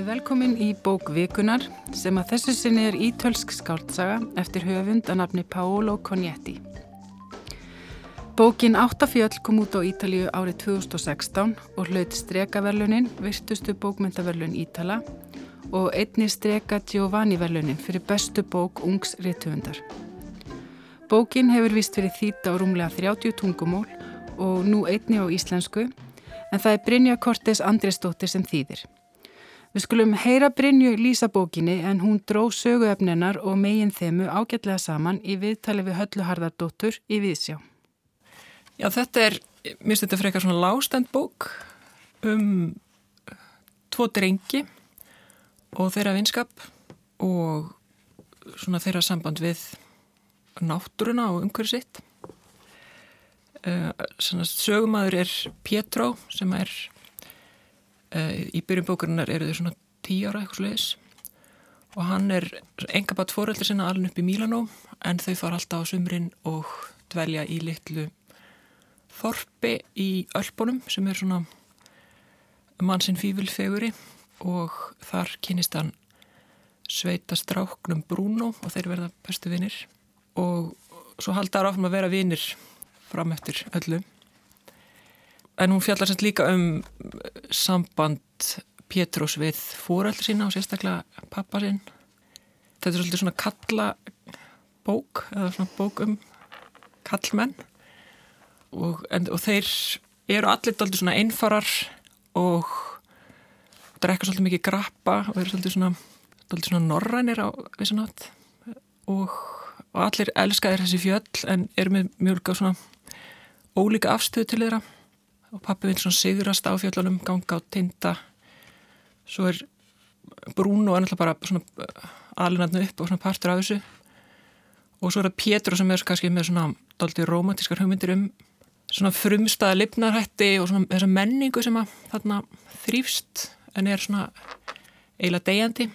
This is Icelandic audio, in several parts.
Verið velkomin í bók Vikunar sem að þessu sinni er ítölsk skáldsaga eftir höfund að nafni Paolo Cognetti. Bókin Áttafjöll kom út á Ítalíu árið 2016 og hlaut strekaverlunin, virtustu bókmyndaverlun Ítala og einni streka Giovanni-verlunin fyrir bestu bók Ungs Ritthöfundar. Bókin hefur vist verið þýta á rúmlega 30 tungumól og nú einni á íslensku en það er Brynja Kortes Andresdóttir sem þýðir. Við skulum heyra Brynju lýsa bókinni en hún dró söguefninar og megin þemu ágætlega saman í viðtali við Höllu Harðardóttur í Viðsjá. Já, þetta er, mér finnst þetta frekar svona lástend bók um tvo drengi og þeirra vinskap og svona þeirra samband við náttúruna og umhverju sitt. Uh, sögumæður er Pétró sem er í byrjum bókurinnar eru þau svona tíu ára eitthvað sluðis og hann er enga bat fóröldur sinna alveg upp í Mílanó en þau fara alltaf á sumrin og dvelja í litlu þorpi í Ölpunum sem er svona mannsinn fívilfeguri og þar kynist hann sveita stráknum Bruno og þeir verða bestu vinnir og svo haldar áfram að vera vinnir fram eftir öllu en hún fjallar semst líka um samband Pétrós við fóraldur sína og sérstaklega pappa sín. Þetta er svolítið svona kalla bók eða svona bók um kallmenn og, en, og þeir eru allir doldið svona einfarar og drekka svolítið mikið grappa og eru svolítið svona, svona norrænir á vissan átt og, og allir elskaðir þessi fjöll en eru með mjög svona ólíka afstöðu til þeirra og pappi vil svona sigrast á fjöllunum ganga á tinda. Svo er Bruno er náttúrulega bara svona uh, aðlinarnu upp og svona partur af þessu. Og svo er það Pétur sem er kannski með svona doldi romantískar hugmyndir um svona frumstaða lifnarhætti og svona þessa menningu sem að þarna þrýfst en er svona eiginlega degjandi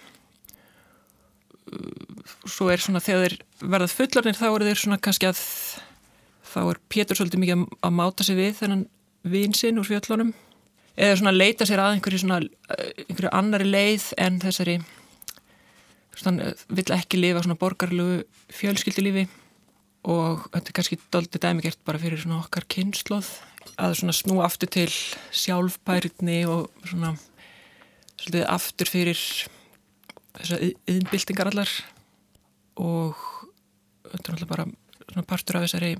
svo er svona þegar þeir verðað fullarnir þá eru þeir svona kannski að þá er Pétur svolítið mikið að máta sig við þennan vinsinn úr fjöllunum. Eða svona leita sér að einhverju svona einhverju annari leið en þessari svona vill ekki lifa svona borgarlegu fjölskyldulífi. Og þetta er kannski doldið dæmigert bara fyrir svona okkar kynnslóð að svona snú aftur til sjálfbærni og svona svolítið aftur fyrir þessar yðinbildingar allar. Og þetta er alltaf bara partur af þessari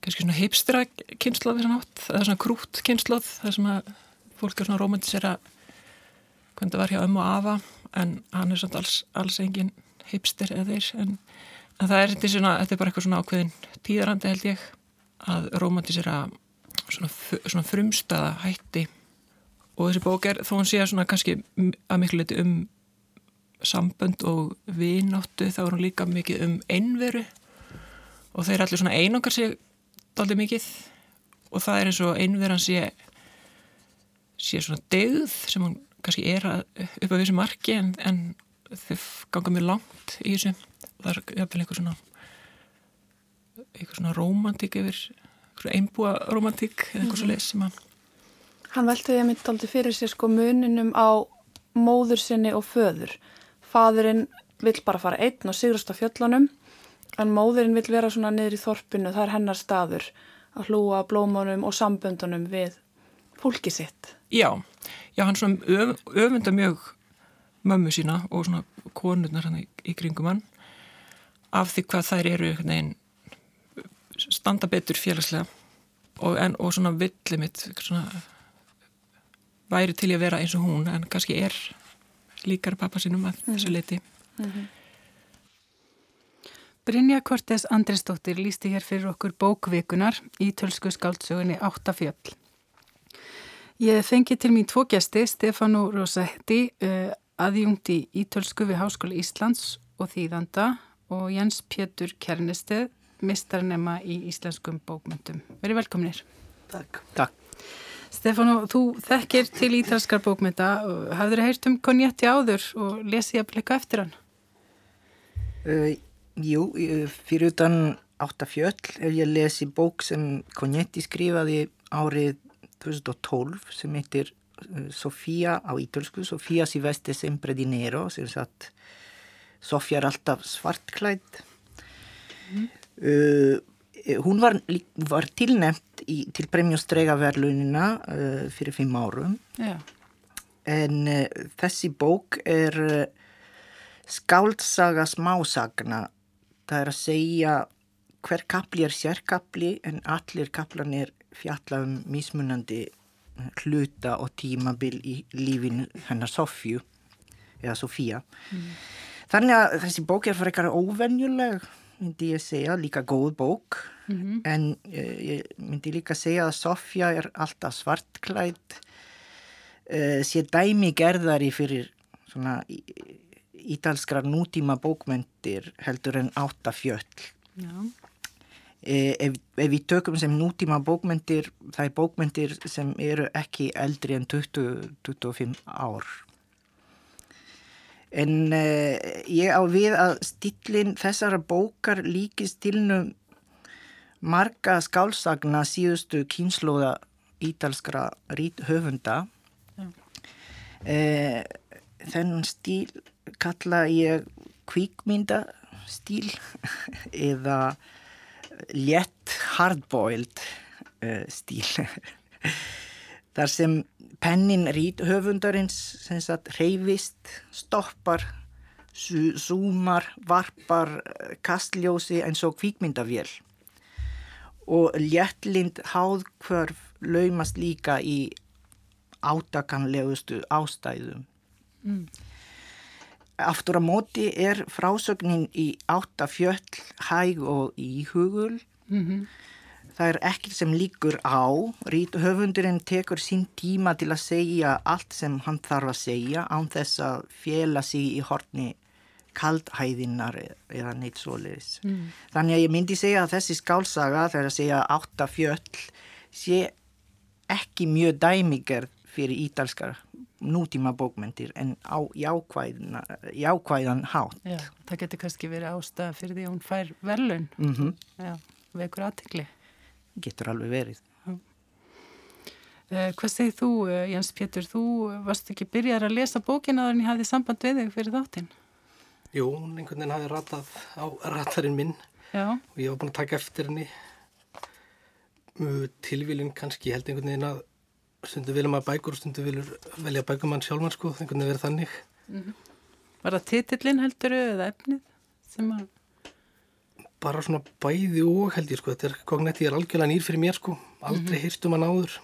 kannski svona hipstera kynnslóð eða svona krút kynnslóð það sem að fólk er svona romantisera hvernig það var hjá ömmu og afa en hann er svona alls, alls engin hipster eða þeir en, en það er svona, þetta er bara eitthvað svona ákveðin tíðarandi held ég að romantisera svona, svona frumstaða hætti. Og þessi bók er þó hann sé að svona kannski að miklu leiti um sambönd og vináttu þá er hann líka mikið um einveru. Og þeir allir svona einangar sig aldrei mikið og það er eins og einverðan sé sé svona degð sem hann kannski er að, upp á þessu marki en, en þau ganga mjög langt í þessu. Og það er jafnvel einhver svona einhver svona romantík yfir einbúa romantík eða einhver svo leið sem að Hann veltiði mynda aldrei fyrir sér sko muninum á móður sinni og föður. Fadurinn vill bara fara einn og sigrast á fjöllunum En móðurinn vil vera svona niður í þorpinu, það er hennar staður að hlúa blómánum og samböndunum við fólki sitt. Já, já hann svona öf, öfunda mjög mömmu sína og svona konurnar hann í, í kringum hann af því hvað þær eru neginn, standa betur félagslega og, en, og svona villið mitt svona, væri til að vera eins og hún en kannski er líkar pappa sínum að mm -hmm. þessu leiti. Mm -hmm. Brynja Kortes Andresdóttir lísti hér fyrir okkur bókvikunar í tölsku skáldsögunni Áttafjöll. Ég fengi til mín tvo gæsti, Stefano Rosetti, uh, aðjungti í tölsku við Háskóla Íslands og Þýðanda og Jens Pétur Kernesteð, mistarnema í íslenskum bókmyndum. Verið velkominir. Takk. Takk. Stefano, þú þekkir til ítalskar bókmynda. Hafður þið heyrt um konjetti áður og lesið að plika eftir hann? Uh, Jú, fyrir utan Áttafjöll hef ég lesið bók sem Cognetti skrifaði árið 2012 sem heitir uh, Sofía á ítölsku, Sofía si veste sempre di nero, sem sagt Sofía er alltaf svartklædd. Mm. Uh, hún var, var tilnæmt í, til premjóstregaverlunina uh, fyrir fimm árum. Já. En uh, þessi bók er uh, skáldsaga smásagna. Það er að segja hver kapli er sérkapli en allir kaplanir fjalla um mismunandi hluta og tímabil í lífinu hennar Sofju eða Sofía. Mm. Þannig að þessi bók er fyrir eitthvað óvenjuleg, myndi ég segja, líka góð bók mm -hmm. en ég myndi líka segja að Sofja er alltaf svartklædd, uh, sé dæmi gerðari fyrir svona ítalskra nútíma bókmyndir heldur en áttafjöll. E, ef, ef við tökum sem nútíma bókmyndir, það er bókmyndir sem eru ekki eldri en 20-25 ár. En uh, ég á við að stillin þessara bókar líkist tilnum marga skálsagna síðustu kynnslóða ítalskra höfunda. Uh, þennan stíl kalla ég kvíkmyndastíl eða létt hardboiled uh, stíl. Þar sem pennin rít höfundarins reyfist, stoppar zoomar, varpar eh, kastljósi eins og kvíkmyndavél og léttlind háðkvörf laumast líka í átakanlegustu ástæðum. Mm. Aftur á móti er frásögnin í áttafjöll, hæg og íhugul. Mm -hmm. Það er ekkert sem líkur á. Rítuhöfundurinn tekur sín tíma til að segja allt sem hann þarf að segja án þess að fjela sig í hortni kaldhæðinnar eða neitt svoleiðis. Mm. Þannig að ég myndi segja að þessi skálsaga þegar að segja áttafjöll sé ekki mjög dæmigerð fyrir ítalskar nútíma bókmyndir en á jákvæðan, jákvæðan hátt. Já, það getur kannski verið ástæða fyrir því að hún fær velun mm -hmm. Já, vekur aðtikli. Getur alveg verið. Eh, hvað segir þú eh, Jens Pétur, þú varst ekki byrjar að lesa bókina þannig að ég hafði samband við þig fyrir þáttinn? Jú, einhvern veginn hafði ratað á ratarinn minn Já. og ég var búin að taka eftir henni tilvílinn kannski, ég held einhvern veginn að stundu vilja maður bækur og stundu vilja velja bækumann sjálfmann sko, einhvern veginn verið þannig mm -hmm. Var það titillin heldur eða efnið sem að Bara svona bæði og held ég sko þetta er kognetti er algjörlega nýr fyrir mér sko aldrei mm -hmm. hýrstum að náður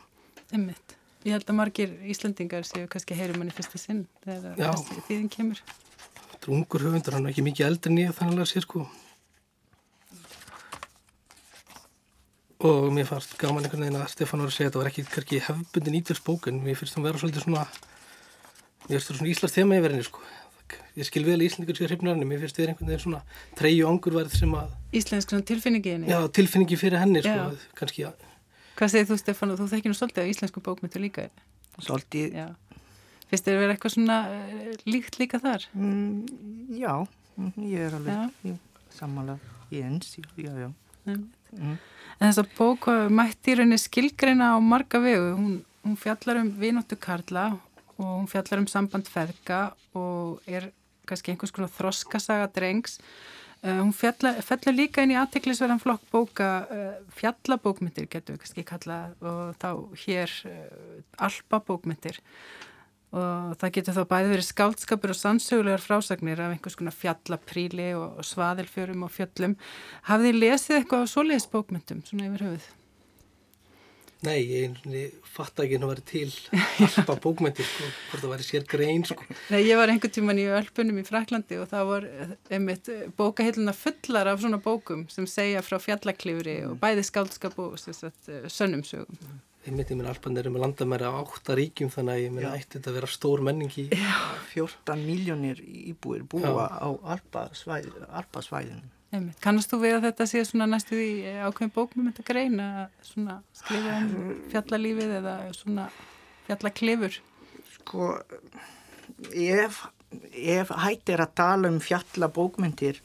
Einmitt. Ég held að margir Íslandingar séu kannski að heyrum hann í fyrsta sinn þegar þýðin kemur Þetta er ungur höfundur, hann er ekki mikið eldri nýja þannig að sér sko og mér fannst gaman einhvern veginn að Stefán var að segja að þetta var ekki, ekki hefbundin ítalsbókun mér finnst það að vera svolítið svona mér finnst það svona Íslands þema í verðinni sko. ég skil vel Íslandingur sér hrifnarni mér finnst það einhvern veginn svona treyju angurverð sem að Íslensk tilfinningi henni. Já, tilfinningi fyrir henni sko, kannski, Hvað segir þú Stefán? Og þú þekkir nú svolítið á íslensku bókmyndu líka Svolítið. Finnst þér að vera eitthvað svona eh, líkt líka þar? Mm, já, mm, ég er alveg samanlega í ens já, já. Mm. En þess að bók mætti í rauninni skilgreina á marga vegu. Hún, hún fjallar um vinóttu Karla og hún fjallar um samband feðka og er kannski einhvers konar þroskasaga drengs. Uh, hún fjallar, fjallar líka inn í aðtiklisverðan flokk bóka uh, fjallabókmyndir getur við kannski kalla og þá hér uh, alpabókmyndir og það getur þá bæði verið skáldskapur og sannsögulegar frásagnir af einhvers konar fjallapríli og svaðilfjörum og fjöllum. Hafið þið lesið eitthvað á svoleiðis bókmyndum, svona yfir höfuð? Nei, ég fatt ekki að vera til alpa bókmyndir, sko, hvort það væri sér grein, sko. Nei, ég var einhvern tíman í Ölpunum í Fræklandi og það var einmitt bókahilluna fullar af svona bókum sem segja frá fjallaklifri og bæði skáldskap og sönnumsögum. Mm ég myndi að Alpan eru með landamæri á áttaríkjum þannig að ég að ætti þetta að vera stór menningi. Já, 14 miljónir íbúir búa Já. á Alpasvæðinu. Kannast þú við að þetta sé svona næstu í ákveðin bóknum þetta grein að svona skrifa um fjallalífið eða svona fjallaklifur? Sko, ef, ef hættir að tala um fjallabókmyndir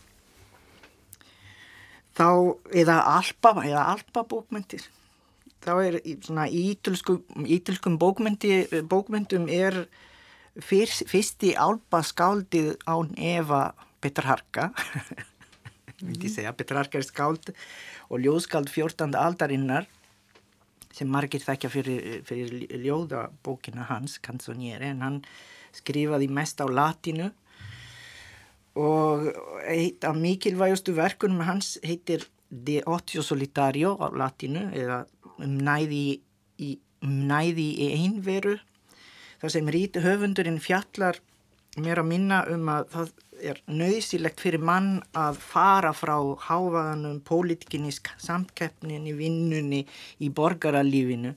þá, eða alpa, eða alpabókmyndir þá er í- svona í ítölskum, bókmyndum er fyrst, fyrsti álpa skáldið án Eva Petrarka myndi ég segja, Petrarka er skáld og ljóðskáld 14. aldarinnar sem margir þekkja fyrir, fyrir ljóðabókina hans, Canzoniere, en hann skrifaði mest á latinu og eitt af mikilvægustu verkunum hans heitir De Ottio Solitario á latinu eða um næði í, um næði í einveru þar sem rít höfundurinn fjallar mér að minna um að það er nöðsilegt fyrir mann að fara frá háfaðanum, pólitíkinni, samkeppninni, vinnunni í borgaralífinu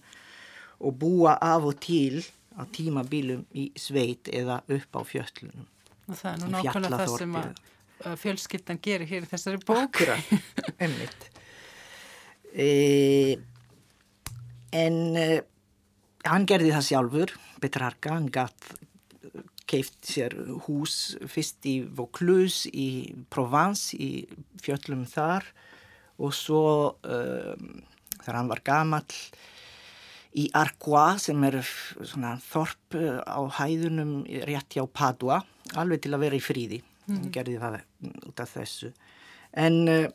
og búa af og til á tímabilum í sveit eða upp á fjöllunum. Og það er nú nákvæmlega það sem að fjölskyldan gerir hér í þessari bók. Akkurat. E, en e, hann gerði það sjálfur, Petrarca, hann gatt keift sér hús fyrst í Vaucluse í Provence í fjöllum þar og svo um, þegar hann var gamall í Arquois sem er svona þorp eh, á hæðunum rétt hjá Padua alveg til að vera í fríði hann gerði það út af þessu. En uh,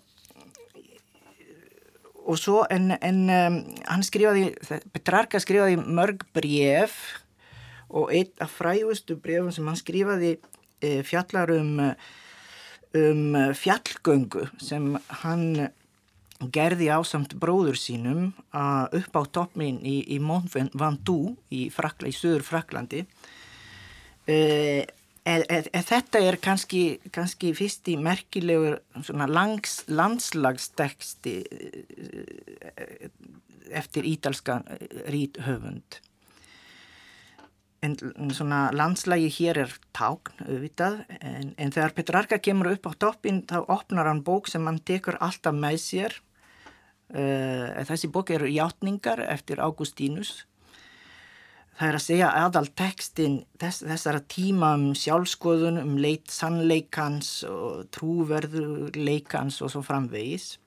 og svo en, en um, hann skrifaði Petrarca skrifaði mörg bref og eitt af frægustu brefum sem hann skrifaði e, fjallar um um fjallgöngu sem hann gerði ásamt bróður sínum upp á toppminn í, í Mont Ventoux í, í söður Fraklandi e, e, e, e, þetta er kannski, kannski fyrst í merkilegur langs, landslagsteksti e, eftir ítalska ríthöfund en svona landslægi hér er tákn auðvitað en, en þegar Petrarca kemur upp á toppin þá opnar hann bók sem hann tekur alltaf með sér. Uh, þessi bók eru játningar eftir Augustínus það er að segja aðal tekstin þess, þessara tíma um sjálfskoðun um leit sannleikans og trúverðuleikans og svo framvegis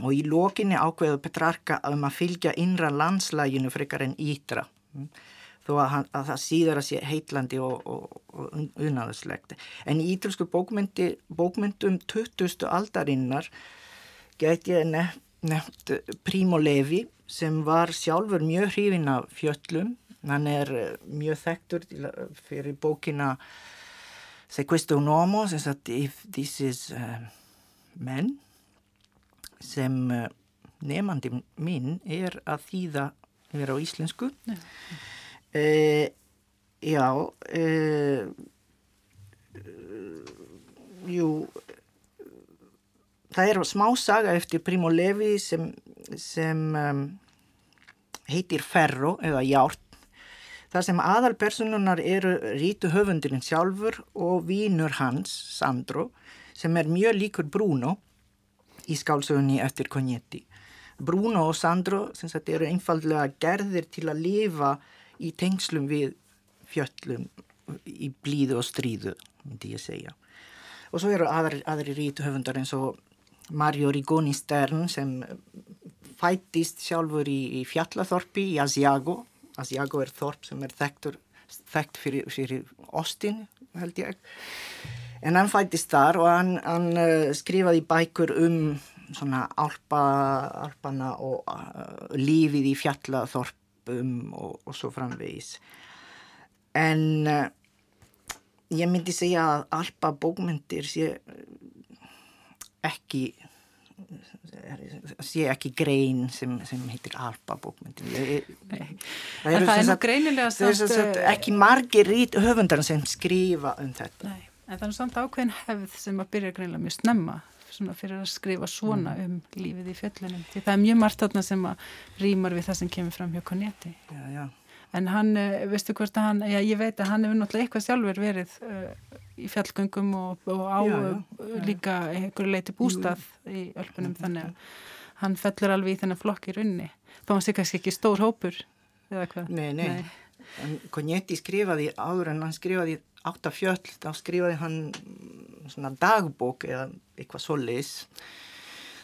og í lokinni ákveðu Petrarca um að fylgja innra landslæginu frekar en ítra þó að, hann, að það síðar að sé heitlandi og, og, og unaðuslegt. En í bókmyndi, bókmyndum 20. aldarinnar get ég nefnt, nefnt Primo Levi sem var sjálfur mjög hrifin af fjöllum. Hann er mjög þekktur fyrir bókina Se questo un uomo, sem sagt If this is uh, men, sem uh, nefandi minn er að þýða vera á íslensku. Já. Uh, já, jú, það er smá saga eftir Primo Levi sem, sem um, heitir Ferro eða Járn. Það sem aðalpersonunar eru rítu höfundurinn sjálfur og vínur hans, Sandro, sem er mjög líkur Bruno í skálsögunni eftir Cognetti. Bruno og Sandro sagt, eru einfallega gerðir til að lifa í tengslum við fjöllum í blíðu og stríðu, myndi ég segja. Og svo eru aðri, aðri rítu höfundar eins og Mario Rigoni Stern sem fættist sjálfur í, í fjallathorpi í Asiago. Asiago er þorp sem er þekktur, þekkt fyrir, fyrir Austin, held ég. En hann fættist þar og hann, hann uh, skrifaði bækur um svona alpa, alpana og uh, lífið í fjallathorpum og, og svo framvegis. En uh, ég myndi segja að alpa bókmyndir sé ekki sé ekki grein sem, sem heitir alpa bókmyndir ég, það er nú greinilega samt, samt, ekki margir rít höfundar sem skrifa um þetta. Nei, en það er samt ákveðin hefð sem að byrja greinilega mjög snemma fyrir að skrifa svona mm. um lífið í fjöllunum því það er mjög margt þarna sem að rýmar við það sem kemur fram hjá Konéti já, já En hann, veistu hvort að hann, já ég veit að hann hefur náttúrulega eitthvað sjálfur verið uh, í fjallgöngum og, og á já, já, líka einhverju leiti bústað jú. í ölpunum þannig að hann fellur alveg í þennan flokk í runni. Þá hann sé kannski ekki stór hópur eða hvað. Nei, nei. nei. Konétti skrifaði áður en hann skrifaði áttafjöll, þá skrifaði hann svona dagbók eða eitthvað solis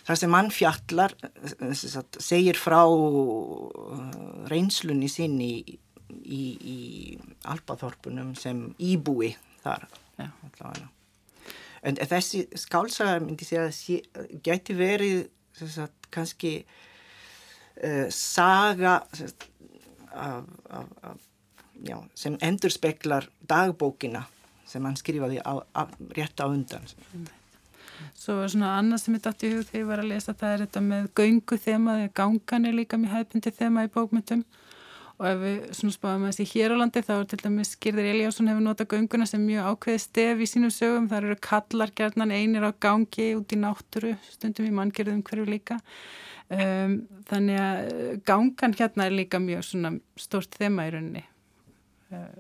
þar sem hann fjallar, eh, sagt, segir frá uh, reynslunni sinni í, í, í Alpaþorpunum sem íbúi þar. Allavega. En þessi skálsaga myndi segja að sé, gæti verið sagt, kannski uh, saga sagt, af, af, af, já, sem endur speklar dagbókina sem hann skrifaði rétt á undan. Svo er svona annað sem ég dætti í hug þegar ég var að lesa það er þetta með göngu þema, að gangan er líka mjög hefðbundi þema í bókmyndum og ef við svona spáðum að þessi hér á landi þá er til dæmis Girðir Eliásson hefur notað gönguna sem mjög ákveði stef í sínum sögum. Þar eru kallar gerðnan einir á gangi út í náttúru, stundum í manngjörðum hverju líka. Um, þannig að uh, gangan hérna er líka mjög svona stórt þema í rauninni. Uh,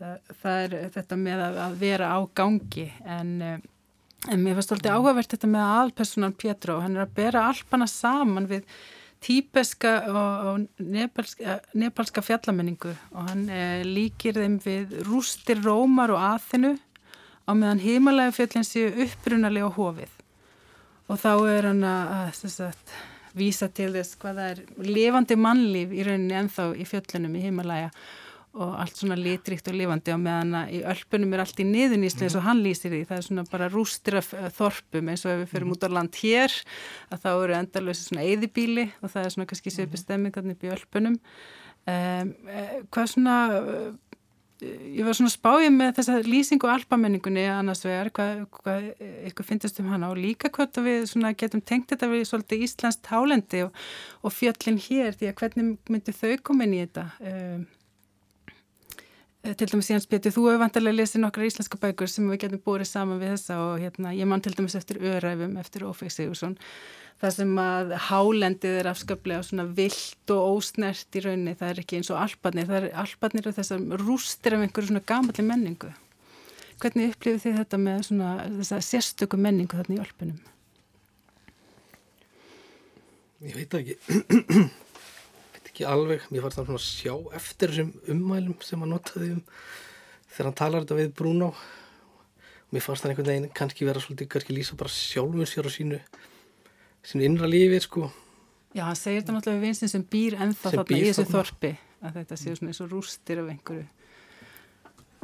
það, það er þetta með að, að vera á gangi en, uh, en mér fannst alltaf áhugavert þetta með aðalpersonan Pétur og hann er að bera alpana saman við típeska og, og nepalska, nepalska fjallamenningu og hann eh, líkir þeim við rústir Rómar og Aþinu á meðan heimalega fjöllin séu upprunalega á hofið. Og þá er hann að, að sagt, vísa til þess hvað það er levandi mannlíf í rauninni enþá í fjöllunum í heimalega og allt svona litrikt og lifandi og meðan að í ölpunum er allt í niðunísli eins og hann lýsir því, það er svona bara rústir af þorpum eins og ef við fyrir út á land hér að þá eru endalösi svona eyðibíli og það er svona kannski svipi stemmingarnir upp í ölpunum. Um, hvað svona ég var svona spáið með þessa lýsingu og alpamenningunni annars vegar, hvað, hvað ykkur finnst um hana og líka hvort við getum tengt þetta við svolítið Íslands tálendi og, og fjöllin hér því að hvernig myndi þau koma inn í þetta? Um, til dæmis Jens Pétur, þú hefur vantarlega lesið nokkra íslenska bækur sem við getum búið saman við þessa og hérna, ég man til dæmis eftir öræfum eftir Ófeik Sigursson það sem að hálendið er afskaplega svona vilt og ósnert í rauninni, það er ekki eins og albarnir það er albarnir og þessar rústir af einhverju svona gamalli menningu. Hvernig upplifið þið þetta með svona þessa sérstöku menningu þarna í alpunum? Ég veit ekki ekki alveg, mér fannst það svona sjá eftir þessum ummælum sem hann notaði um þegar hann talar þetta við Bruno. Og mér fannst það einhvern veginn kannski vera svolítið, kannski lýsa bara sjálfum sér á sínu, sínu innra lífi sko. Já, hann segir þetta náttúrulega við vinsin sem býr ennþá þarna í þessu þorpi að þetta séu svona eins og rústir af einhverju.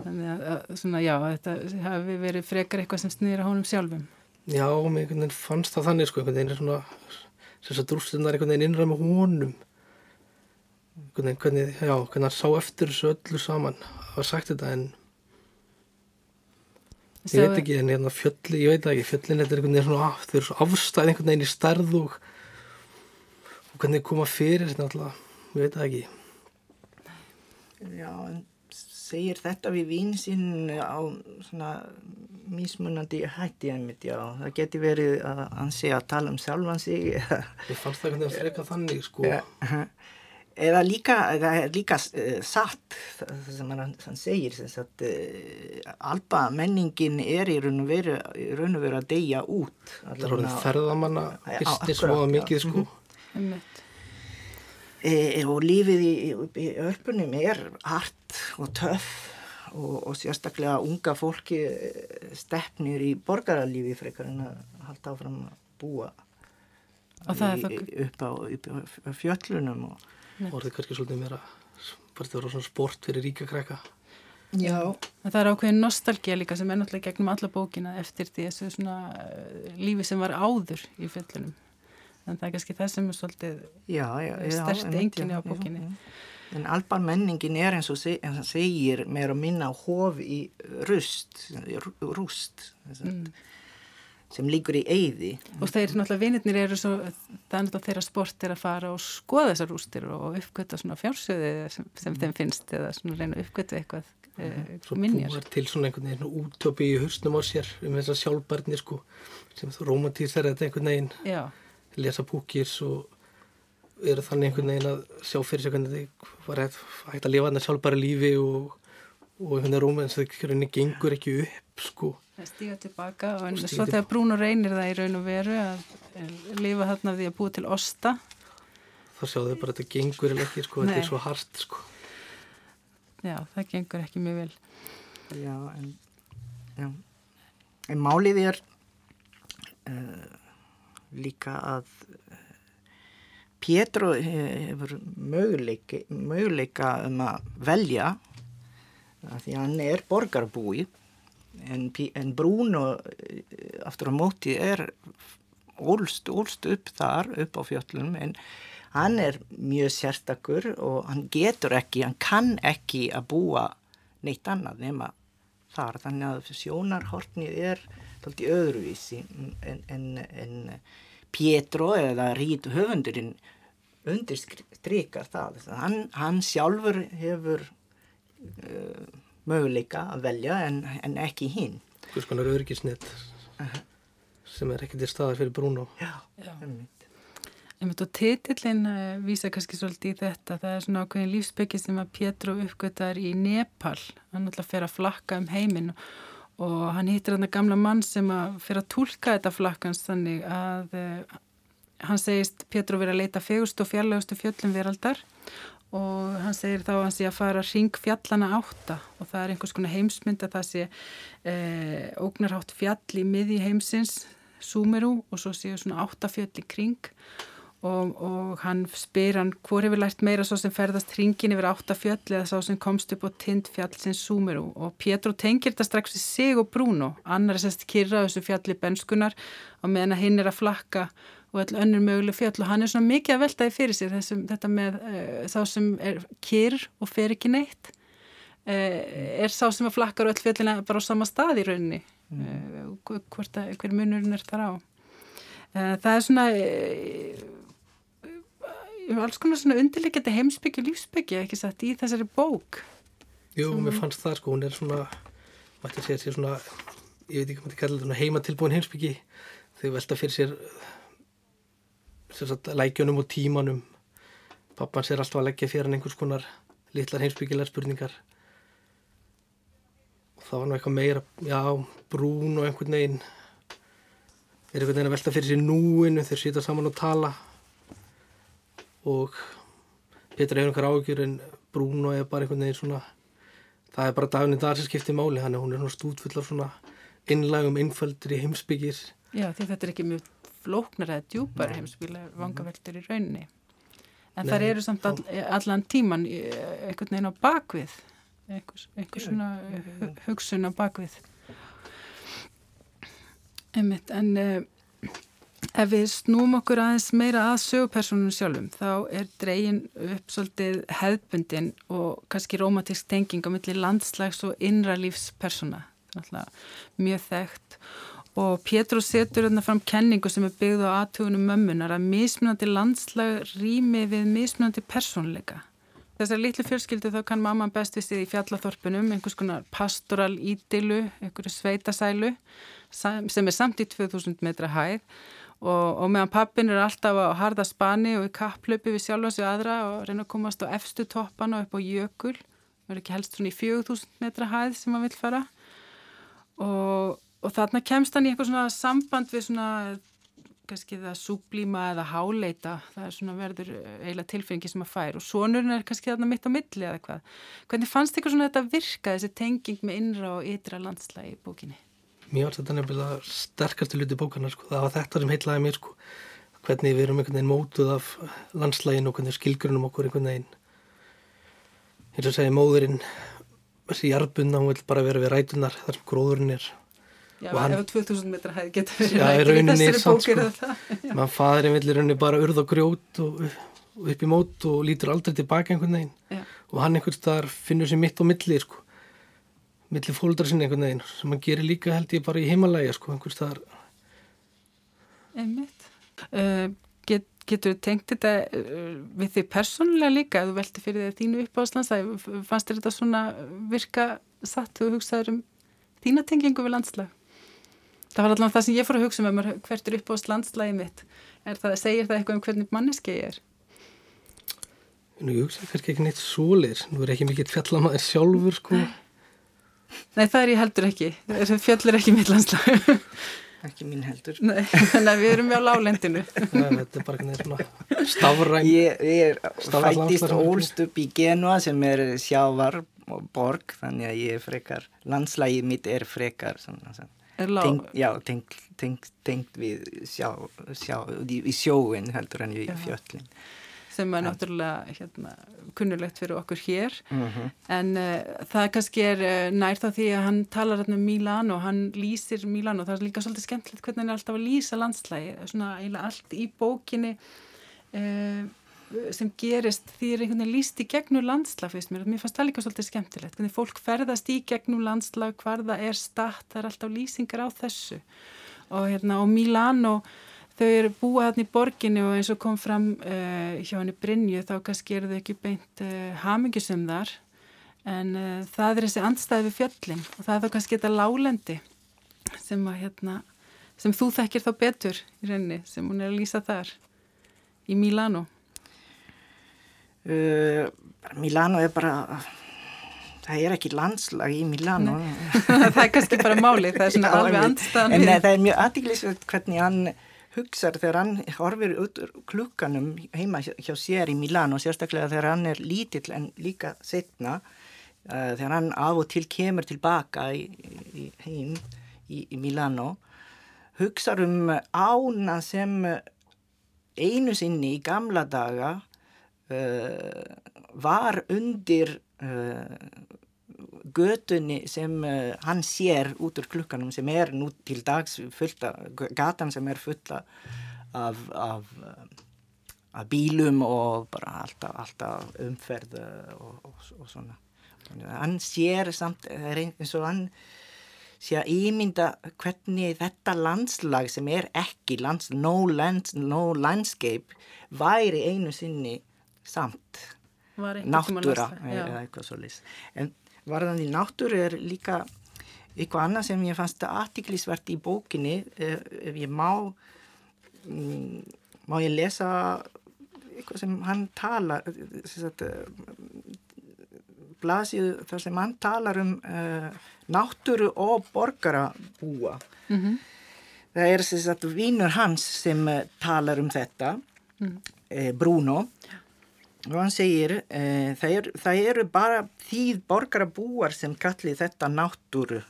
Þannig að, að svona já, þetta hafi verið frekar eitthvað sem snýra honum sjálfum. Já, mér fannst það þannig sko, einhvern veginn er svona þess að rústirna er einhvern veginn innra með honum hvernig, hvernig, já, hvernig hann sá eftir þessu öllu saman að hafa sagt þetta en ég veit ekki en hérna fjöllin, ég veit ekki fjöllin þetta er einhvern veginn svona af, þau eru svo afstæð einhvern veginn í stærð og, og hvernig koma fyrir þetta alltaf, ég veit ekki. Já, en segir þetta við vinsinn á svona mísmunandi hætti einmitt, já, það geti verið að hann sé að tala um sjálfan sig Ég fannst það einhvern veginn að freka þannig sko. Ja, eða líka, það er líka uh, satt það sem hann, hann segir að uh, alba menningin er í raun og veru, raun og veru að deyja út. Það er orðin ferðamanna business og mikið sko. Mm -hmm. e, og lífið í, í öllpunum er hart og töff og, og sérstaklega unga fólki stefnir í borgaralífi frekar en að halda áfram að búa í, upp, á, upp á fjöllunum og orðið kannski svolítið meira bara þetta voru svona sport fyrir ríka krakka. Já, en það er ákveðin nostalgía líka sem er náttúrulega gegnum alla bókina eftir því þessu svona uh, lífi sem var áður í fjöllunum. En það er kannski það sem er svolítið já, já, stert enginni á bókinni. Já, En alban menningin er eins og seg, segir meira að minna á hof í rust, rúst mm sem líkur í eyði. Og þeir náttúrulega vinirnir eru svo, það er náttúrulega þeirra sport er að fara og skoða þessar rústir og uppgötta svona fjársöði sem, sem mm. þeim finnst eða svona reyna uppgötta eitthvað e, svo minjar. Svo búar til svona einhvern veginn útöpi í höstnum á sér um þessar sjálfbarni sko sem þú romantísar þetta einhvern veginn Já. lesa púkis og eru þannig einhvern veginn að sjá fyrir sig hvernig þið var hægt að lifa þarna sjálfbara lífi og, og einhvern veginn rómans það gengur ekki upp sko Það stíga tilbaka og og svo þegar Bruno reynir það í raun og veru að lifa þarna því að búa til osta. Þá sjáðu þau bara að þetta gengur ekki, sko, þetta er svo hart, sko. Já, það gengur ekki mjög vel. Já, en, já. en málið er uh, líka að Pétur hefur möguleika, möguleika um að velja því hann er borgarbúi. En, en Bruno aftur á móti er ólst, ólst upp þar upp á fjöllunum en hann er mjög sérstakur og hann getur ekki, hann kann ekki að búa neitt annað nema þar. Þannig að sjónarhortnið er tólti öðruvísi. En, en, en Pietro eða Rít höfundurinn undirstrykar það. Hann, hann sjálfur hefur uh, möguleika að velja en, en ekki hinn. Hvers konar örgisnett uh -huh. sem er ekki til staðar fyrir Bruno. Já, Já. Einmitt og titillin uh, vísa kannski svolítið í þetta. Það er svona ákveðin lífsbyggi sem að Pétur uppgötar í Nepal. Hann ætla að fer að flakka um heiminn og hann hittir hann að gamla mann sem að fer að tólka þetta flakkans þannig að uh, hann segist Pétur verið að leita fegust og fjarlagustu fjöllum veraldar og hann segir þá að hann sé að fara ring fjallana átta. Og það er einhvers konar heimsmynd að það sé eh, ógnarhátt fjall í miði heimsins Súmeru og svo séu svona átta fjöll í kring. Og, og hann spyr hann hvor hefur lært meira svo sem ferðast ringin yfir átta fjöll eða svo sem komst upp á tind fjall sem Súmeru og Pétur tengir þetta strax í sig og Bruno. Annar er sérst kyrra þessu fjalli benskunar og meðan hinn er að flakka og all önnur möguleg fjöll og hann er svona mikið að veltaði fyrir sér þessum, þetta með uh, þá sem er kyrr og fer ekki neitt uh, er sá sem að flakkar öll fjöllina bara á sama stað í rauninni. Mm. uh, hvort að hver munurinn er þar á. Það er svona alls konar svona undirleikjandi heimsbyggju lífsbyggju ekki satt í þessari bók. Jú, sem... mér fannst það sko, hún er svona mætti að segja sér svona ég veit ekki hvað maður kallar þetta heima tilbúin heimsbyggi þau velta fyrir sér lækjunum og tímanum. Pappans er alltaf að leggja fyrir hann einhvers konar litlar heimsbyggilegar spurningar. Og það var nú eitthvað meira já, brún og einhvern veginn. Er einhvern veginn að velta fyrir sér núinu þeir sýta saman og tala. Og Petra hefur einhver ágjur en brún og er bara einhvern veginn svona það er bara daginn í dag sem skiptir máli hann er hún er svona stúdfull af svona innlægum innföldur í heimsbyggir Já því þetta er ekki mjög flóknar eða djúpar heimsbílar vangaveltur í rauninni. En þar eru samt all, allan tíman einhvern veginn á bakvið. Einhvers, einhvers svona hugsun á bakvið. Einmitt, en uh, ef við snúm okkur aðeins meira að sögupersonum sjálfum þá er dregin upp svolítið hefðbundin og kannski romantísk tenging á milli landslags og innra lífspersona mjög þekkt og Pétur setur þarna fram kenningu sem er byggð á aðtugunum mömmunar að mismunandi landslag rými við mismunandi persónleika. Þessar litlu fjölskyldu þá kann mamman best við í fjallathorpunum, einhvers konar pastoral ídilu, einhverju sveitasælu sem er samt í 2000 metra hæð og, og meðan pappin er alltaf á harda spani og í kapplöpu við sjálf og sig aðra og reyna að komast á efstu toppana upp á jökul, verður ekki helst svona í 4000 metra hæð sem maður vil fara og og þarna kemst hann í eitthvað svona samband við svona kannski það súblíma eða háleita það er svona verður eiginlega tilfengi sem að fær og sonurinn er kannski þarna mitt á milli eða hvað. Hvernig fannst ykkur svona þetta virka þessi tenging með innra og ytra landslægi í bókinni? Mér var þetta nefnilega sterkastu luti bókana sko. það var þetta sem heitlaði mér sko. hvernig við erum einhvern veginn mótuð af landslægin og hvernig skilgrunum okkur einhvern veginn eins og segi móðurinn þessi jarbunna, hún vil bara vera við rætunar þar sem gróðurinn er Já, hann, ef 2000 metra hefði getið verið rækir í þessari bókir sko, mann faðurinn villir rauninni bara urð og grjót og, og upp í mót og lítur aldrei tilbaka einhvern veginn. Já. og hann einhvers þar finnur sér mitt og milli sko, milli fólkdra sinni einhvern veginn sem hann gerir líka held ég bara í heimalæja sko, einhvers þar Einmitt. Uh, get, Getur þú tengt þetta uh, við því persónulega líka að þú velti fyrir því þínu uppáðslands fannst þér þetta svona virka satt og hugsaður um þína tengingu við landslag? Það var allavega það sem ég fór að hugsa með mér hvert er upp á landslægi mitt. Það, segir það eitthvað um hvernig manneski ég er? Nú, ég hugsa kannski ekki neitt sólir. Nú er ekki mikið fjallamæður sjálfur, sko. Nei, það er ég heldur ekki. Fjall er ekki mitt landslag. Ekki mín heldur. Nei, þannig að við erum mjög á lálendinu. Nei, þetta er bara ekki neitt svona stafræn. Ég, ég er fættist ólst upp í Genua sem er sjávar borg, þannig að ég er frekar, landslægi mitt er frekar svona, svona Er tengt, já, tengt, tengt, tengt við sjá, sjá, í, sjóin heldur en í fjöllin. sem er náttúrulega hérna, kunnulegt fyrir okkur hér Mhm. en uh, það kannski er uh, nær þá því að hann talar um Mílan og hann lýsir Mílan og það er líka svolítið skemmtilegt hvernig hann er alltaf að lýsa landslægi svona eiginlega allt í bókinni uh, sem gerist því er einhvern veginn lýst í gegnum landslag fyrst mér, mér fannst það líka svolítið skemmtilegt hvernig fólk ferðast í gegnum landslag hvar það er statt, það er alltaf lýsingar á þessu. Og hérna og Mílan og þau eru búa þarna í borginni og eins og kom fram uh, hjá henni Brynju þá kannski eru þau ekki beint uh, hamingjusum þar. En uh, það er þessi andstæði við fjöllin og það er þá kannski þetta lálendi sem að hérna sem þú þekkir þá betur í rauninni sem hún er að lýsa þar í Mílano Uh, Milano er bara, það er ekki landslag í Milano. það er kannski bara máli, það er svona Já, alveg andstæðan eh, það er mjög aðtíklisveit hvernig hann hugsar þegar hann horfir út klukkanum heima hjá sér í Milano, sérstaklega þegar hann er lítill en líka setna, uh, þegar hann af og til kemur tilbaka í, í heim í, í Milano, hugsar um ána sem einu sinni í gamla daga var undir uh, götunni sem uh, hann sér út úr klukkanum sem er nú til dags fullta, gatan sem er fulla af, af, af bílum og bara alltaf, alltaf umferð og, og, og svona. Hann sér samt, eins og hann sé að ímynda hvernig þetta landslag sem er ekki lands, no, lands, no landscape væri einu sinni samt náttúra eða eitthvað svo lýs. En varðandi náttúru er líka eitthvað annað sem ég fannst aðtiklisvert í bókinni ef, ef ég má mm, má ég lesa eitthvað sem hann tala sagt blasið þar sem hann talar um uh, náttúru og borgarabúa. Mhm. það er sem sagt vinnur hans sem talar um þetta eh, Bruno. Og hann segir eh, það, er, það eru bara þýð borgarabúar sem kallið þetta náttúru.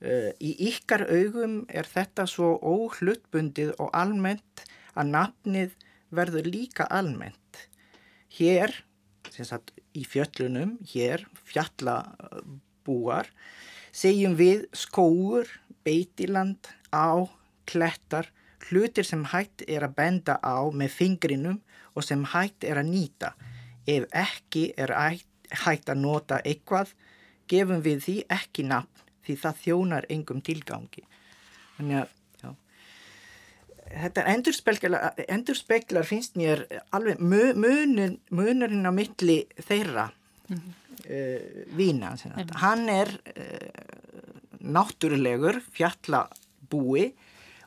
Eh, í ykkar augum er þetta svo óhlutbundið og almennt að nafnið verður líka almennt. Hér sagt í fjöllunum hér fjallabúar segjum við skóur, beitiland, á, klettar, hlutir sem hægt er að benda á með fingrinum og sem hægt er að nýta. Ef ekki er hægt- að nota eitthvað, gefum við því ekki nafn því það þjónar engum tilgangi. Þannig að, já. Þetta endurspeglar, endurspeglar finnst mér alveg mu- munin, munurinn á milli þeirra uh, vína. sem sagt. Hann er uh, náttúrulegur, fjallabúi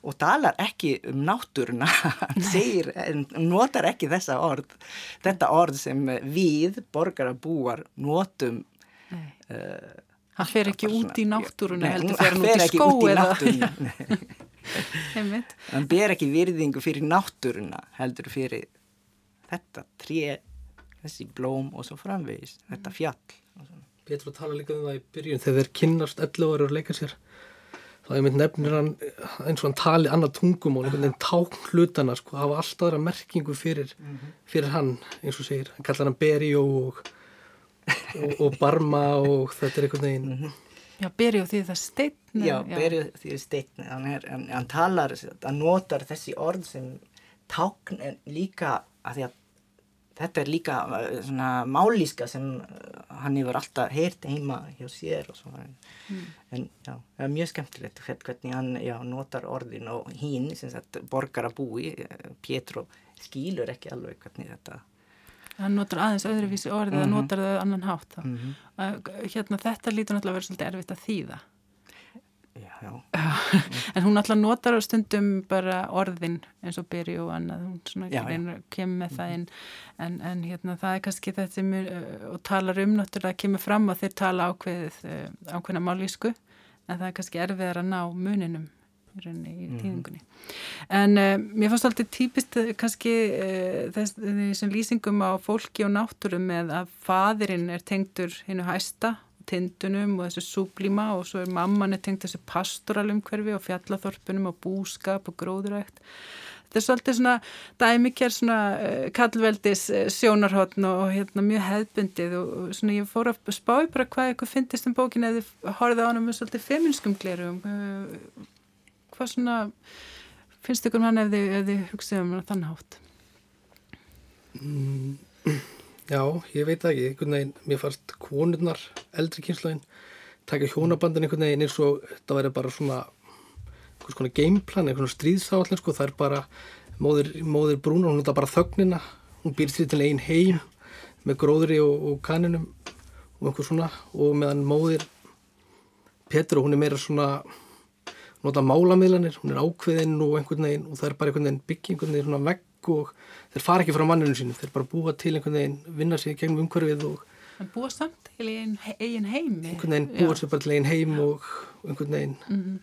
og talar ekki um náttúruna, segir, notar ekki þessa orð, þetta orð sem við, borgarabúar, notum Hann fer ekki út í náttúruna Nei, heldur hann fer hann út fer í ekki út í náttúruna, hann ber ekki virðingu fyrir náttúruna heldur fyrir þetta tré, þessi blóm og svo framvegis, þetta fjall og svona. Pétur tala líka um það í byrjun þegar þeir kynnast 11 ára og leika sér þá ég mynd nefnir hann eins og hann tali annað tungumál, einhvern veginn tákn hlutana sko, hafa alltaf aðra merkingu fyrir, fyrir hann, eins og segir. Hann kallar hann Berjó og, og, og Barma og þetta er einhvern veginn. Já, byrju því það steinn Já, berið því steinn, hann, er, hann, hann talar, hann notar þessi orð sem tákn en líka að því að þetta er líka uh, svona málíska sem uh, hann hefur alltaf heyrt heima hjá sér og svona. En já, það er mjög skemmtilegt hvern- hvernig hann já, notar orðin og hinn, sem sagt, borgarabúi, uh, Pietro, skýlur ekki alveg hvernig þetta Hann notar aðeins öðruvísi orðið Mhm. að notar þau annan hátt þá. Uh, Hérna, þetta lítur náttúrulega að vera svolítið erfitt að þýða. Já, já, En hún náttúrulega notar á stundum bara orðin eins og byrju og annað, hún svona Já, kemur með það inn. En, en hérna það er kannski þetta sem er, og talar um náttúrulega kemur fram að þeir tala ákveðið ákveðna málísku en það er kannski erfiðar að ná muninum í í tíðingunni. En uh, mér fannst alltaf típist kannski uh, þess, þessum lýsingum á fólki og náttúru með að fadirinn er tengdur hinnu hæsta tindunum og þessu súblíma og svo er mamman er tengt þessu pastoralumhverfi og fjallathorpunum og búskap og gróðurækt. Þetta er svolítið svona dæmikjær svona uh, kallveldis uh, sjónarhóttn og, hérna mjög hefðbundið og, svona ég fór að spá bara hvað eitthvað finnist um bókin eða horfið á hana með svolítið feminskum glerum. Uh, hvað svona finnst ykkur hann ef þið, þið hugsaðum um þann hátt? Mm, já, ég veit ekki. Einhvern veginn, mér fannst konurnar eldri kynslaðin taka hjónabandin einhvern veginn eins og þetta væri bara svona einhvers konar gameplan, einhvers stríðsáallin sko, það er bara móðir, móðir brún hún er bara þögnina, hún býr því til einn heim með gróðri og, og kaninum og einhvers svona. Og meðan móðir Petru, hún er meira svona nota málamiðlanir, hún er ákveðinn og einhvern veginn og það er bara einhvern veginn bygging einhvern veginn svona vegg og þeir fara ekki frá manninu sínu, þeir bara búa til einhvern veginn vinna sér gegnum umhverfið og En búa samt til eigin heimi einhvern veginn búa sér bara til eigin heim og einhvern veginn mm -hmm.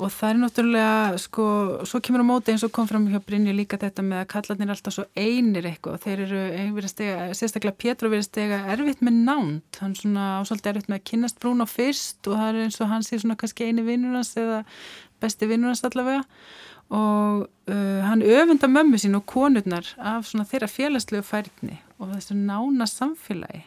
Og það er náttúrulega, sko, svo kemur á móti eins og kom fram hjá Brynju líka þetta með að kallarnir er alltaf svo einir eitthvað. Þeir eru, stega, sérstaklega Pétur verið stega erfitt með nánt. Hann svona ásaldið erfitt með að kynast brún á fyrst og það er eins og hann sé svona kannski eini vinnunans eða besti vinnunans allavega. Og uh, hann öfunda mömmu sín og konurnar af svona þeirra félagslegu færni og þessu nána samfélagi.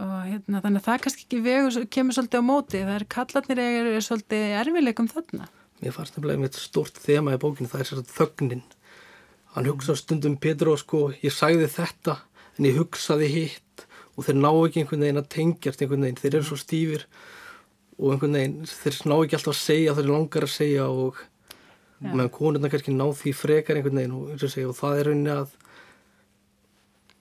Og hérna, þannig að það kannski ekki vegur kemur svolítið á móti, það er kallatnir er, er svolítið erfileikum þarna. Mér fannst nefnilega með stort þema í bókinu það er sérstaklega þögnin. Hann hugsa stundum Petru og sko ég sagði þetta en ég hugsaði hitt. Og þeir ná ekki einhvern veginn að tengjast einhvern veginn, þeir eru svo stífir og einhvern veginn, þeir ná ekki alltaf að segja þeir langar að segja og. Meðan konurna kannski ná því frekar einhvern veginn og, og það er rauninni að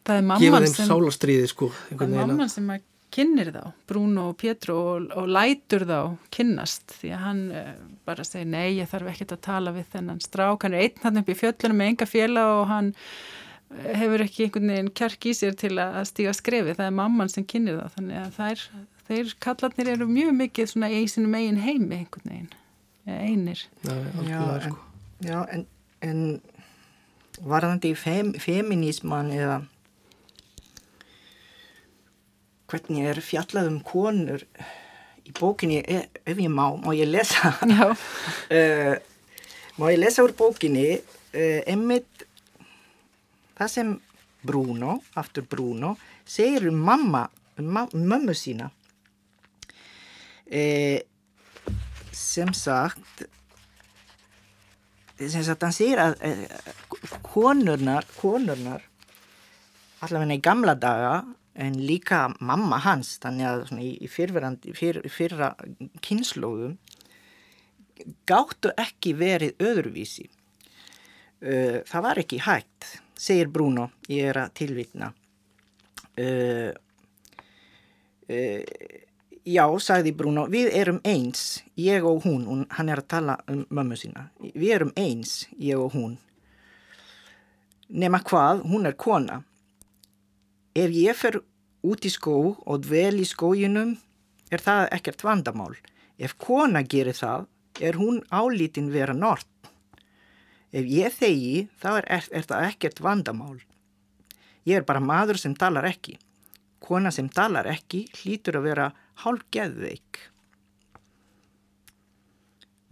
gefa þeim sem, sálastriði sko það er mamman sem að kynir þá Bruno og Pietro og, og lætur þá kynnast því að hann uh, bara segir nei ég þarf ekkert að tala við þennan strák, hann er einn hann upp í fjöllunum með enga fjöla og hann uh, hefur ekki einhvern veginn kjark í sér til að stíga skrefi, það er mamman sem kynir þá þannig að þær, þeir kallarnir eru mjög mikið svona í sínum eigin heimi einhvern veginn, einir. Já, en, sko. já en, en varðandi fem, feminísman eða hvernig er fjallað um konur í bókinni, e, ef ég má, má ég lesa? Uh, má ég lesa úr bókinni? Uh, emmitt það sem Bruno, aftur Bruno segir um mamma um mömmu sína. Uh, sem sagt sem sagt hann segir að konurnar konurnar allavega í gamla daga en líka mamma hans þannig að í, í fyr, fyrra kynnslóðum gáttu ekki verið öðruvísi. Uh, það var ekki hægt segir Bruno, ég er að tilvitna. Uh, uh, já, sagði Bruno við erum eins, ég og hún og hann er að tala um mömmu sína við erum eins, ég og hún nema hvað, hún er kona ef ég fer út í skó og dvel í skójinum er það ekkert vandamál. Ef kona gerir það, er hún álítinn vera nort. Ef ég þegi, þá er, er, er það ekkert vandamál. Ég er bara maður sem talar ekki. Kona sem talar ekki hlýtur að vera hálf geðveik.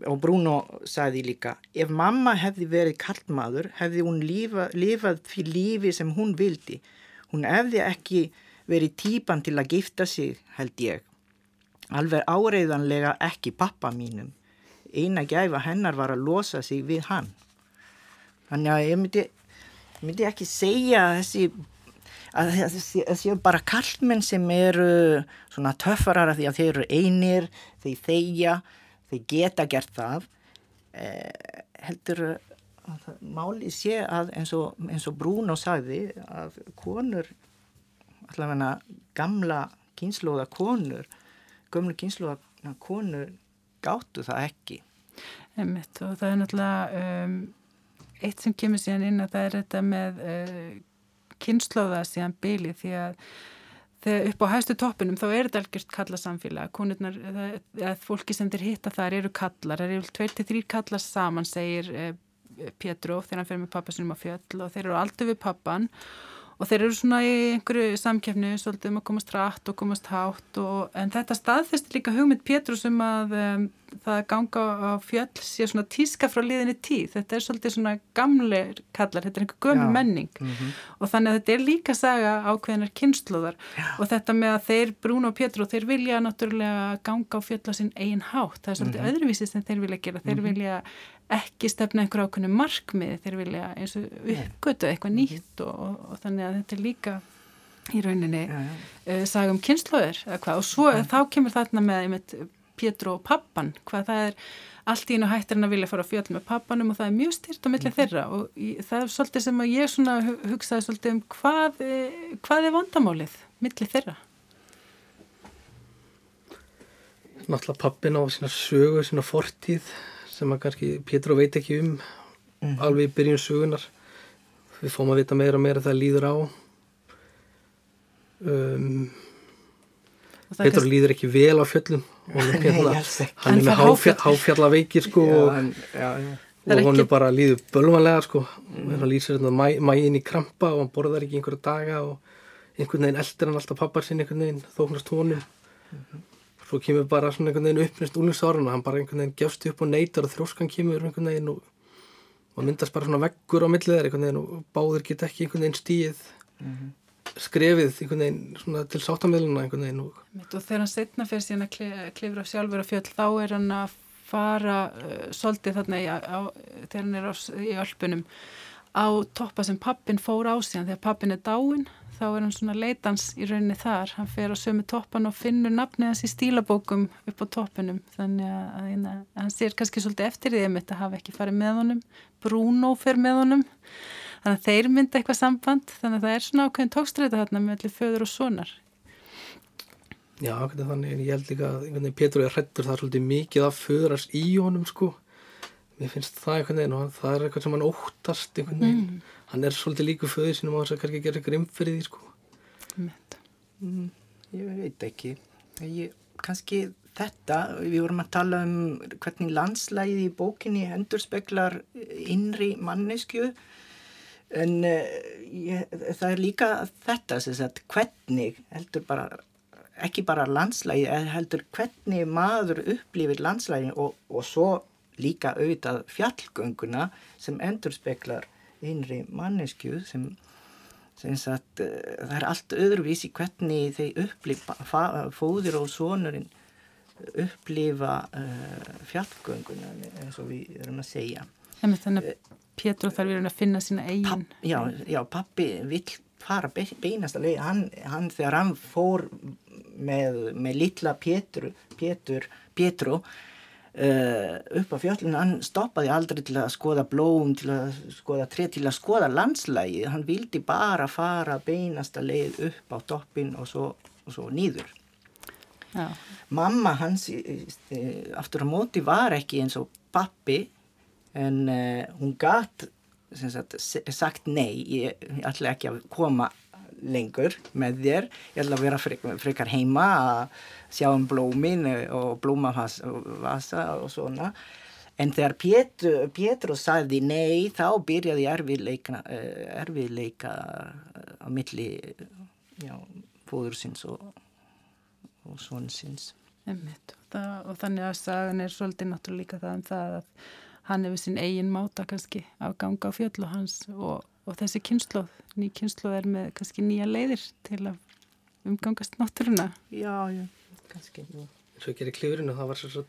Og Bruno sagði líka, ef mamma hefði verið kallmaður, hefði hún lífa, lifað fyrir lífi sem hún vildi. Hún hefði ekki verið típan til að gifta sig, held ég. Alveg áreiðanlega ekki pappa mínum. Eina gæfa hennar var að losa sig við hann. Þannig að ég myndi, myndi ekki segja þessi, að þessi er bara kallmenn sem eru svona töffarar að því að þeir eru einir, þeir þeigja, þeir geta gert það. Eh, heldur máli sé að eins og, og Bruno sagði að konur allavega gamla kynnslóða konur gömlu kynnslóða konur gáttu það ekki Einmitt, og það er náttúrulega um, eitt sem kemur síðan inn að það er þetta með uh, kynnslóða síðan byli því að þegar upp á hæstu toppinum þá er þetta algjört kalla samfélag konurnar, það, fólki sem þeir hitta þar eru kallar, það eru 23 kallar saman segir uh, Pétróf þegar hann fer með pappasunum á fjöll og þeir eru aldrei við pappan og þeir eru svona í einhverju samkefni svolítið um að komast rætt og komast hátt og, en þetta staðfesti líka hugmynd Pétur sem að um, það ganga á fjöll sé svona tíska frá liðinni tíð þetta er svolítið svona gamleir kallar, þetta er einhver gömur menning mm -hmm. og þannig að þetta er líka saga ákveðinar kynnslóðar og þetta með að þeir Bruno og Pétur og þeir vilja náttúrulega ganga á fjöll á sinn eigin hátt, það er svolítið mm -hmm. öðruvísi sem þeir vilja gera, þeir -hmm. vilja ekki stefna einhver ákveðinu markmið þeir vilja eins og uppgötu eitthvað mhm. nýtt og, og, og þannig að þetta er líka í rauninni. Uh, sagum kynnslóðir og svo ja. þá kemur þarna með einmitt, Pétur og pappan hvað það er allt í einu hættirinn að vilja fara á fjöld með pappanum og það er mjög styrt á milli mm -hmm. þeirra og í, það er svolítið sem að ég svona hugsaði svolítið um hvað, hvað er vandamálið milli þeirra Náttúrulega pappin á sína sögu, sína fortíð sem að kannski Pétur veit ekki um mm. alveg í byrjun sugunar við fóum að vita meira og meira það líður á um, Pétur kannski... líður ekki vel á og hérna, hann er með háfjall, háfjallaveikir sko já, hann, já, já. og hann er bara líður bölvanlega sko mm. hann lýsir hérna mæ, mæin í krampa og hann borðar ekki einhverja daga og einhvern veginn eldir hann alltaf pappar sinni einhvern veginn þóknast honum mm -hmm svo kemur bara svona einhvern veginn uppnist úlinsárun og hann bara einhvern veginn gefst upp og neytar og þróskan kemur einhvern veginn og, og myndast bara svona veggur á millið og báðir get ekki einhvern veginn stíð mm -hmm. Skrefið veginn til sáttamiluna einhvern veginn og, og þegar hann setna fyrir síðan að klifra sjálfur á fjöld þá er hann að fara uh, svolítið þarna í, á, þegar hann er á, í ölpunum á toppa sem pappin fór á síðan. Þegar pappin er dáin þá er hann svona leitans í rauninni þar. Hann fer á sömu toppan og finnur nafnið hans í stílabókum upp á toppunum þannig að, að, hérna, hann sér kannski svolítið eftir því að þetta hafa ekki farið með honum. Bruno fer með honum þannig að þeir mynda eitthvað samband þannig að það er svona ákveðin tókstræta þarna með allir föður og sonar. Já, þannig ég held líka að Petur er hrettur það er svolítið mikið að föðrast í honum sko. Mér finnst það einhvern veginn og það er eitthvað sem hann óttast einhvern veginn. Mm. hann er svolítið líku föður sínum á þess að kannski gera eitthvað því sko. Mm, ég veit ekki. Ég, kannski þetta við vorum að tala um hvernig landslæði í bókinni endur speklar innri mannesku en uh, ég, það er líka þetta að hvernig heldur bara ekki bara landslægi heldur hvernig maður upplifir landslægi og, og svo líka auðvitað fjallgönguna sem endur speklar einri manneskju sem, sem sagt, uh, það er allt öðruvísi hvernig þeir upplifa fóðir og sonurinn upplifa uh, fjallgönguna eins og við erum að segja. Þannig að eh, Pétur þarf verið að finna sína eigin papp, já, já, pappi vill fara beinast að leið hann, hann þegar hann fór með, með litla Pétur Pétur, Uh, upp á fjöllinu, hann stoppaði aldrei til að skoða blóm, til að skoða tre, til að skoða landslægi, hann vildi bara fara beinasta leið upp á toppin og svo, og svo nýður. Já. Mamma hans uh, aftur á móti var ekki eins og pappi en uh, hún gætt sagt, sagt nei, ég, ætla ekki að koma lengur með þér, ég ætla að vera frekar heima að sjá um blómin og blómavasa og svona. En þegar Pétur, Pétur sagði nei þá byrjaði erfiðleika, eh, erfiðleika á milli fóðursins og, og svonsins og þannig að sagan er svolítið náttúrulega líka það um það að hann hefur sinn eigin máta kannski af ganga á fjöll og hans og, og þessi kynsloð, ný kynsloð er með kannski nýja leiðir til að umgangast náttúruna Já, já kannski Svo gerir klifurinn og það var svo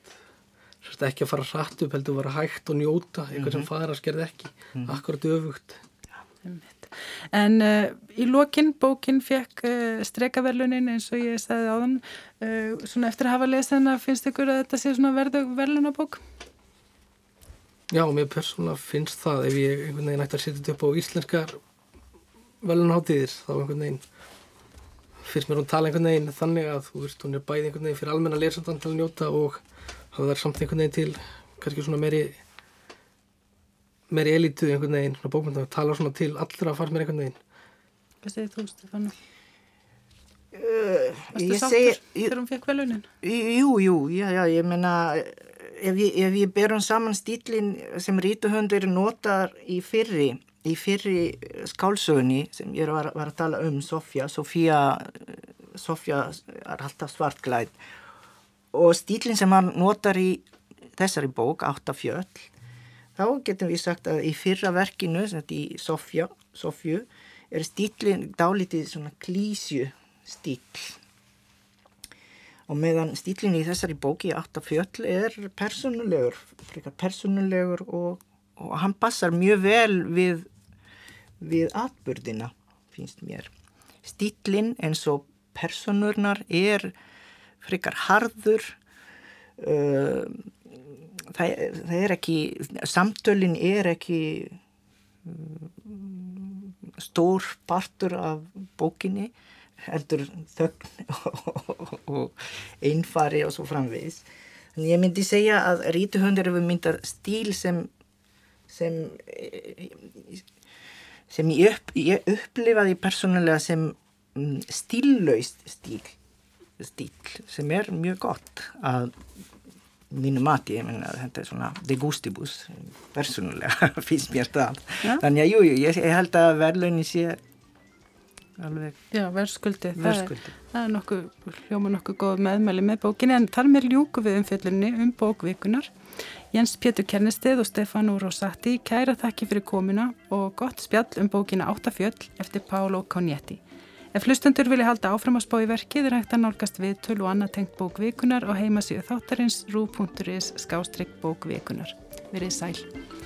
svo ekki að fara hratt upp heldur að vera hægt og njóta eitthvað mm -hmm. sem mhm. faðar skerði ekki mm -hmm. akkurat öfugt En uh, í lokin bókin fekk uh, strekaverlunin eins og ég sagði á þann uh, svona eftir að hafa lesið hana finnst ykkur að þetta sé svona verðu verlunabók? Já, mér persónulega finnst það ef ég einhvern veginn ætti að setja þetta upp á íslenskar verlunaháttíðir þá einhvern veginn fyrst mér hún tala einhvern veginn þannig að þú veist, hún er bæði einhvern veginn fyrir almenna lesandan til að njóta og það er samt einhvern veginn til kannski svona meiri meiri elitu einhvern veginn svona bókmynda að tala svona til allra að fara með einhvern veginn Hvað segir þú Stefán? Uh, Vartu sáttur þegar hún fekk velunin? Jú, jú, já, já, ég menna ef ég, ef ég berum saman stílin sem rítuhundur notar í fyrri í fyrri skálsögunni sem ég var, var að tala um, Sofja, Sofía, Sofja er alltaf svartklæð og stílinn sem hann notar í þessari bók, Áttafjöll, þá getum við sagt að í fyrra verkinu, í Sofja, Sofju, er stílinn dálítið klísju stíl og meðan stílinn í þessari bóki Áttafjöll er personulegur, personulegur og, og hann passar mjög vel við, við atbyrðina, finnst mér. Stílinn eins og personurnar er frekar harður, uh, það, það er ekki, samtölinn er ekki um, stór partur af bókinni, heldur þögn og einfari og svo framvegis. En ég myndi segja að rítuhöndur hefur myndar stíl sem sem sem ég, upp, ég upplifaði persónulega sem mm, stíllaust stíl, stíl sem er mjög gott að mínu mati, ég menna þetta er svona de gustibus, persónulega finnst mér það. Ja? Þannig að jú, jú, ég, held að verðlunni sé alveg. Já, verðskuldi, verðskuldi. Það, það er nokkuð hljóma nokkuð góð meðmæli með bókinni en þar með ljúku við umfjöldunni um bókvikunar Jens Pétur Kernesteð og Stefán Rosati kæra þakki fyrir komuna og gott spjall um bókina Áttafjöll eftir Pálo Konietti Ef hlustendur vilja halda áfram að spá í verkið er hægt að nálgast við töl og annað tengt bókvikunar og heimasíðu þáttarins rú.is skástrygg bókvikunar Verið sæl